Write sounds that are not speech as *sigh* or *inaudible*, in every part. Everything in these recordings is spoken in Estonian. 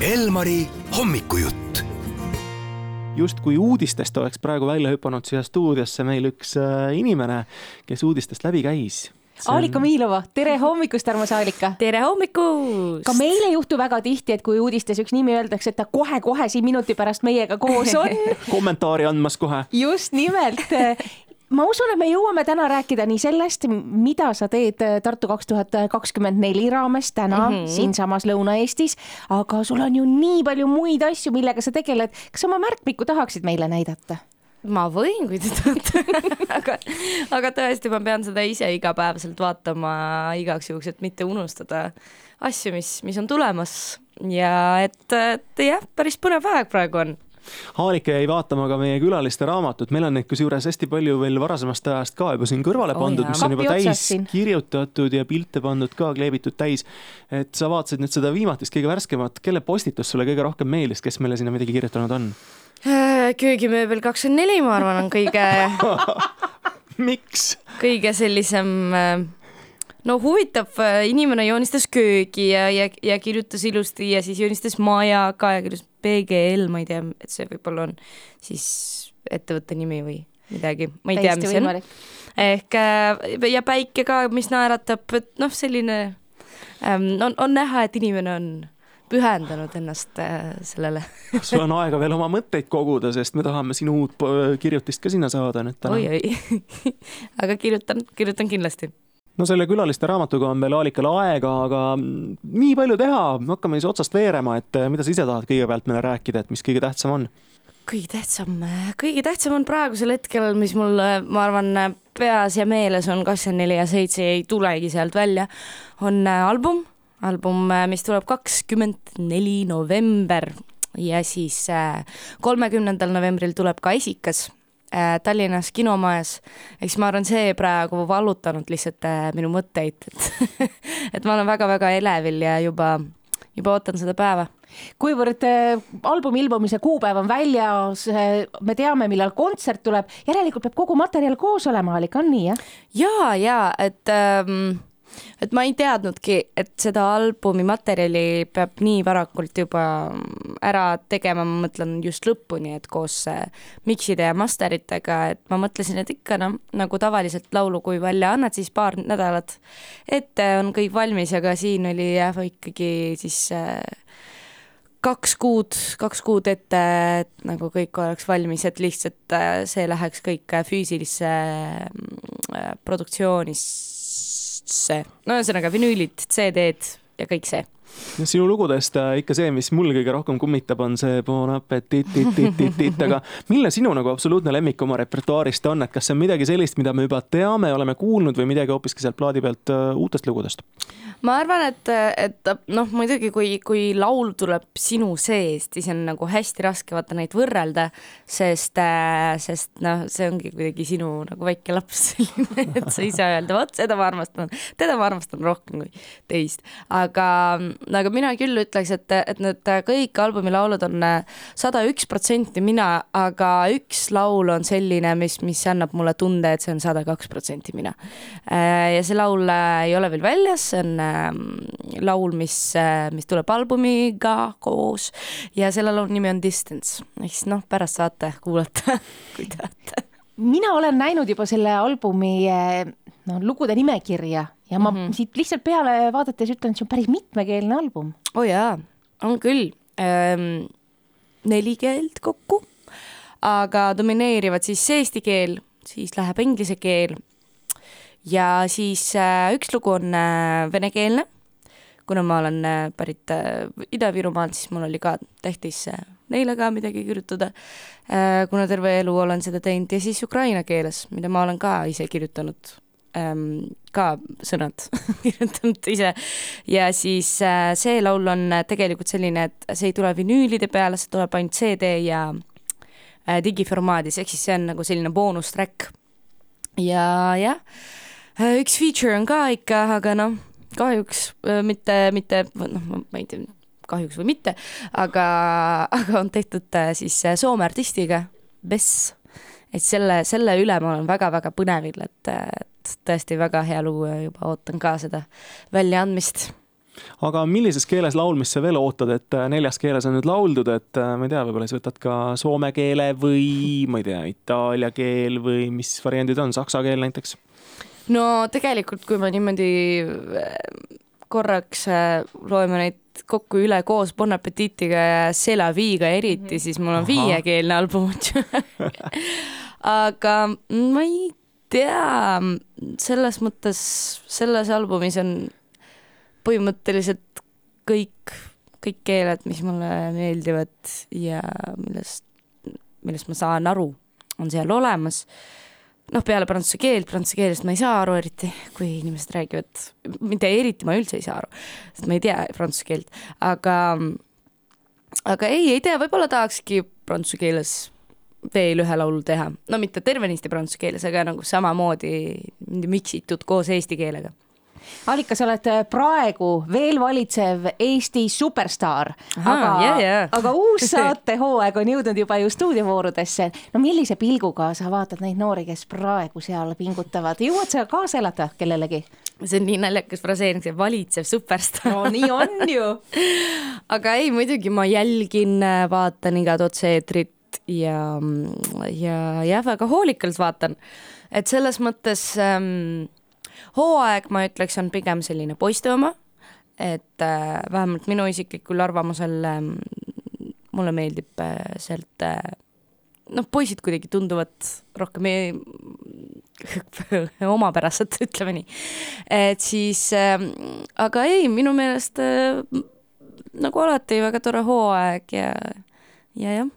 Elmari hommikujutt. justkui uudistest oleks praegu välja hüpanud siia stuudiosse meil üks äh, inimene, kes uudistest läbi käis. Aalika Miilova, tere hommikust, armas Aalika! tere hommikust! ka meil ei juhtu väga tihti, et kui uudistes üks nimi öeldakse, et ta kohe-kohe siin minuti pärast meiega koos on. *laughs* kommentaari andmas kohe. just nimelt ma usun, et me jõuame täna rääkida nii sellest, mida sa teed Tartu kaks tuhat kakskümmend neli raames täna mm -hmm. siinsamas Lõuna-Eestis, aga sul on ju nii palju muid asju, millega sa tegeled. kas oma märkmikku tahaksid meile näidata? ma võin, kui te tahate *laughs* aga, aga tõesti, ma pean seda ise igapäevaselt vaatama igaks juhuks, et mitte unustada asju, mis, mis on tulemas ja et, et jah, päris põnev aeg praegu on Haalike jäi vaatama ka meie külaliste raamatut, meil on neid kusjuures hästi palju veel varasemast ajast ka juba siin kõrvale pandud oh, mis on juba täis kirjutatud ja pilte pandud ka, kleebitud täis. et sa vaatasid nüüd seda viimatist, kõige värskemat, kelle postitus sulle kõige rohkem meeldis, kes meile sinna midagi kirjutanud on? Äh, köögimööbel kakskümmend neli, ma arvan, on kõige *laughs* miks? kõige sellisem äh, no huvitav, äh, inimene joonistas köögi ja, ja, ja kirjutas ilusti ja siis joonistas maja ka ja kirjutas PGL, ma ei tea, et see võib-olla on siis ettevõtte nimi või midagi, ma ei Täiesti tea, mis see on. ehk äh, ja päike ka, mis naeratab, et noh, selline ähm, on, on näha, et inimene on pühendanud ennast äh, sellele sul on aega veel oma mõtteid koguda, sest me tahame sinu uut kirjutist ka sinna saada nüüd täna. oi-oi *laughs* aga kirjutan, kirjutan kindlasti no selle külaliste raamatuga on veel Aalikal aega, aga nii palju teha, hakkame siis otsast veerema, et mida sa ise tahad kõigepealt meile rääkida, et mis kõige tähtsam on? kõige tähtsam, kõige tähtsam on praegusel hetkel, mis mul, ma arvan, peas ja meeles on kakskümmend neli ja seitse ei tulegi sealt välja, on album, album, mis tuleb kakskümmend neli november ja siis kolmekümnendal novembril tuleb ka esikas Tallinnas kinomajas, eks ma arvan, see praegu vallutanud lihtsalt äh, minu mõtteid, et *laughs* et ma olen väga-väga elevil ja juba, juba ootan seda päeva. kuivõrd äh, albumi ilmumise kuupäev on väljas, me teame, millal kontsert tuleb, järelikult peab kogu materjal koos olema, Alika, on nii, jah? ja, ja et ähm, et ma ei teadnudki, et seda albumi materjali peab nii varakult juba ära tegema, ma mõtlen just lõpuni, et koos mikside ja masteritega, et ma mõtlesin, et ikka noh, nagu tavaliselt laulu, kui välja annad, siis paar nädalat ette on kõik valmis, aga siin oli jah, ikkagi siis äh, kaks kuud, kaks kuud ette, et nagu kõik oleks valmis, et lihtsalt äh, see läheks kõik füüsilisse äh, produktsioonisse üldse, no ühesõnaga vinüülid, CD-d ja kõik see no sinu lugudest äh, ikka see, mis mul kõige rohkem kummitab, on see Bon appetit, aga milline sinu nagu absoluutne lemmik oma repertuaarist on, et kas see on midagi sellist, mida me juba teame, oleme kuulnud või midagi hoopiski sealt plaadi pealt uh, uutest lugudest? ma arvan, et, et noh, muidugi kui, kui laul tuleb sinu seest, siis on nagu hästi raske vaata neid võrrelda, sest, äh, sest noh, see ongi kuidagi sinu nagu väike laps selline, et sa ise öelda, vot seda ma armastan, teda ma armastan rohkem kui teist, aga, aga mina küll ütleks, et, et need kõik albumi laulud on sada üks protsenti mina, aga üks laul on selline, mis, mis annab mulle tunde, et see on sada kaks protsenti mina. Äh, ja see laul äh, ei ole veel väljas, see on Ähm, laul, mis, äh, mis tuleb albumiga koos ja selle laulu nimi on Distance, ehk siis noh, pärast saate kuulata, *laughs* kui tahate. mina olen näinud juba selle albumi äh, no lugude nimekirja ja ma mm -hmm. siit lihtsalt peale vaadates ütlen, et see on päris mitmekeelne album. oo oh jaa, on küll ähm,. neli keelt kokku, aga domineerivad siis eesti keel, siis läheb inglise keel ja siis äh, üks lugu on äh, venekeelne, kuna ma olen äh, pärit Ida-Virumaalt, siis mul oli ka tähtis neile ka midagi kirjutada, kuna terve elu olen seda teinud ja siis ukraina keeles, mida ma olen ka ise kirjutanud ähm, ka sõnad *laughs* kirjutanud ise ja siis äh, see laul on tegelikult selline, et see ei tule vinüülide peale, see tuleb ainult CD ja äh, digiformaadis, ehk siis see on nagu selline boonustrack. ja jah Äh, üks feature on ka ikka, aga noh, kahjuks äh, mitte, mitte, noh, ma ei tea, kahjuks või mitte, aga, *laughs* aga on tehtud äh, siis Soome artistiga, Bess. et selle, selle üle ma olen väga-väga põnevil, et, et tõesti väga hea lugu ja juba ootan ka seda väljaandmist aga millises keeles laulmist sa veel ootad, et äh, neljas keeles on nüüd lauldud, et äh, ma ei tea, võib-olla sa võtad ka soome keele või ma ei tea, itaalia keel või mis variandid on, saksa keel näiteks? no tegelikult, kui me niimoodi äh, korraks loeme neid kokku üle koos Bon Appetitiga ja C'est la Vie'ga eriti, mhm. siis mul on Aha. viiekeelne album *laughs* aga ma ei tea, selles mõttes selles albumis on põhimõtteliselt kõik, kõik keeled, mis mulle meeldivad ja millest, millest ma saan aru, on seal olemas. noh, peale prantsuse keelt, prantsuse keelest ma ei saa aru eriti, kui inimesed räägivad, mitte eriti, ma üldse ei saa aru, sest ma ei tea prantsuse keelt, aga, aga ei, ei tea, võib-olla tahakski prantsuse keeles veel ühe laulu teha, no mitte tervenisti prantsuse keeles, aga nagu samamoodi miksitud koos eesti keelega Alika, sa oled äh, praegu veel valitsev Eesti superstaar, aga, yeah, yeah. aga uus saatehooaeg on jõudnud juba ju stuudiovoorudesse. no millise pilguga sa vaatad neid noori, kes praegu seal pingutavad, jõuad sa kaasa elada kellelegi? see on nii naljakas fraseering, see valitsev superstaar. no nii on ju *laughs* aga ei, muidugi ma jälgin, vaatan igat otse-eetrit ja, ja jah, väga hoolikalt vaatan, et selles mõttes ähm, hooaeg, ma ütleks, on pigem selline poiste oma, et äh, vähemalt minu isiklikul arvamusel äh, mulle meeldib äh, sealt äh, noh, poisid kuidagi tunduvad rohkem *laughs* omapärased, *laughs* ütleme nii. et siis äh,, aga ei, minu meelest äh, nagu alati väga tore hooaeg ja, ja jah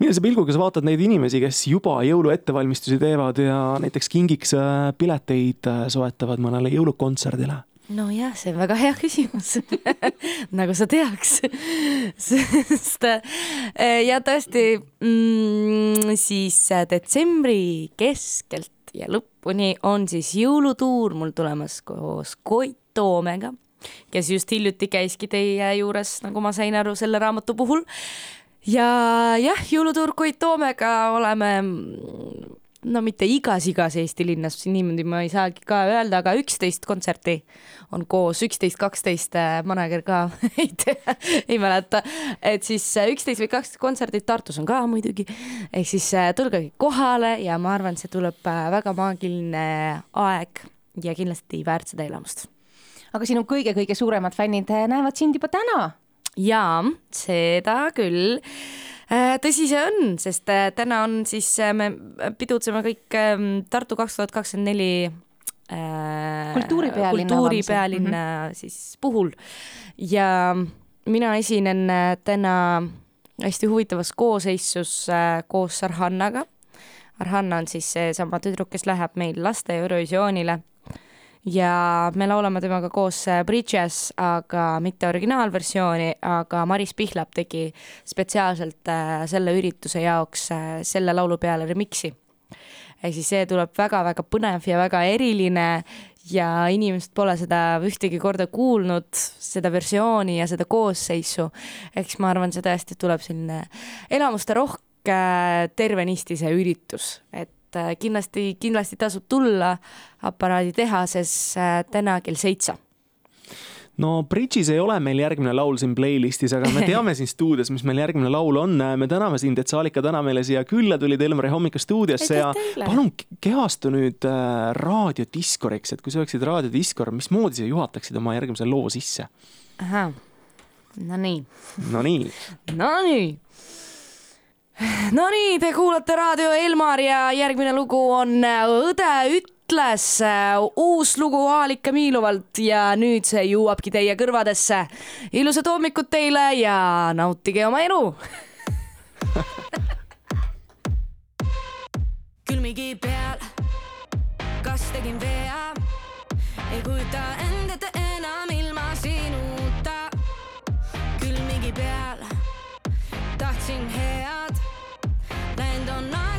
millise pilguga sa vaatad neid inimesi, kes juba jõulu ettevalmistusi teevad ja näiteks kingiks äh, pileteid äh, soetavad mõnele jõulukontserdile? nojah, see on väga hea küsimus. *laughs* Nagu sa teaks. *laughs* Sest äh, ja tõesti mm, siis detsembri keskelt ja lõpuni on siis jõulutuur mul tulemas koos Koit Toomega, kes just hiljuti käiski teie juures, nagu ma sain aru selle raamatu puhul ja jah, jõulutuur Koit Toomega oleme no mitte igas, igas Eesti linnas, niimoodi ma ei saagi ka öelda, aga üksteist kontserti on koos, üksteist, kaksteist, äh, manager ka *laughs* ei tea, ei mäleta, et siis äh, üksteist või kaksteist kontserdit Tartus on ka muidugi, ehk siis äh, tulge kohale ja ma arvan, see tuleb väga maagiline aeg ja kindlasti väärt seda elamust. aga sinu kõige-kõige suuremad fännid näevad sind juba täna jaa, seda küll äh, tõsi see on, sest äh, täna on siis, äh, me pidutseme kõik ähm, Tartu kaks tuhat kakskümmend neli kultuuripealinna, kultuuripealinna mm -hmm. siis puhul ja mina esinen täna hästi huvitavas koosseisus koos Arhannaga. Arhanna on siis seesama tüdruk, kes läheb meil laste Eurovisioonile ja me laulame temaga koos äh, Bridges, aga mitte originaalversiooni, aga Maris Pihlap tegi spetsiaalselt äh, selle ürituse jaoks äh, selle laulu peale remix'i. ehk siis see tuleb väga-väga põnev ja väga eriline ja inimesed pole seda ühtegi korda kuulnud, seda versiooni ja seda koosseisu. eks ma arvan, see tõesti tuleb selline elamuste rohke tervenisti see üritus, et et äh, kindlasti, kindlasti tasub tulla aparaaditehases äh, täna kell seitse no Bridges ei ole meil järgmine laul siin playlistis, aga me *laughs* teame siin stuudios, mis meil järgmine laul on. me täname sind, et sa, Alika, täna meile siia külla tulid Elmari hommikustuudiosse ja palun kehastu nüüd äh, raadiodiskoriks, et kui sa oleksid raadiodiskor, mismoodi sa juhataksid oma järgmise loo sisse? ahah, no nii. no nii. no nii *laughs* Nonii, te kuulate Raadio Elmar ja järgmine lugu on äh, Õde ütles, äh, uus lugu Aalika Miiluvalt ja nüüd see jõuabki teie kõrvadesse. ilusat hommikut teile ja nautige oma elu *laughs* külmigi peal, kas tegin vea, ei kujuta end ette mis toimub.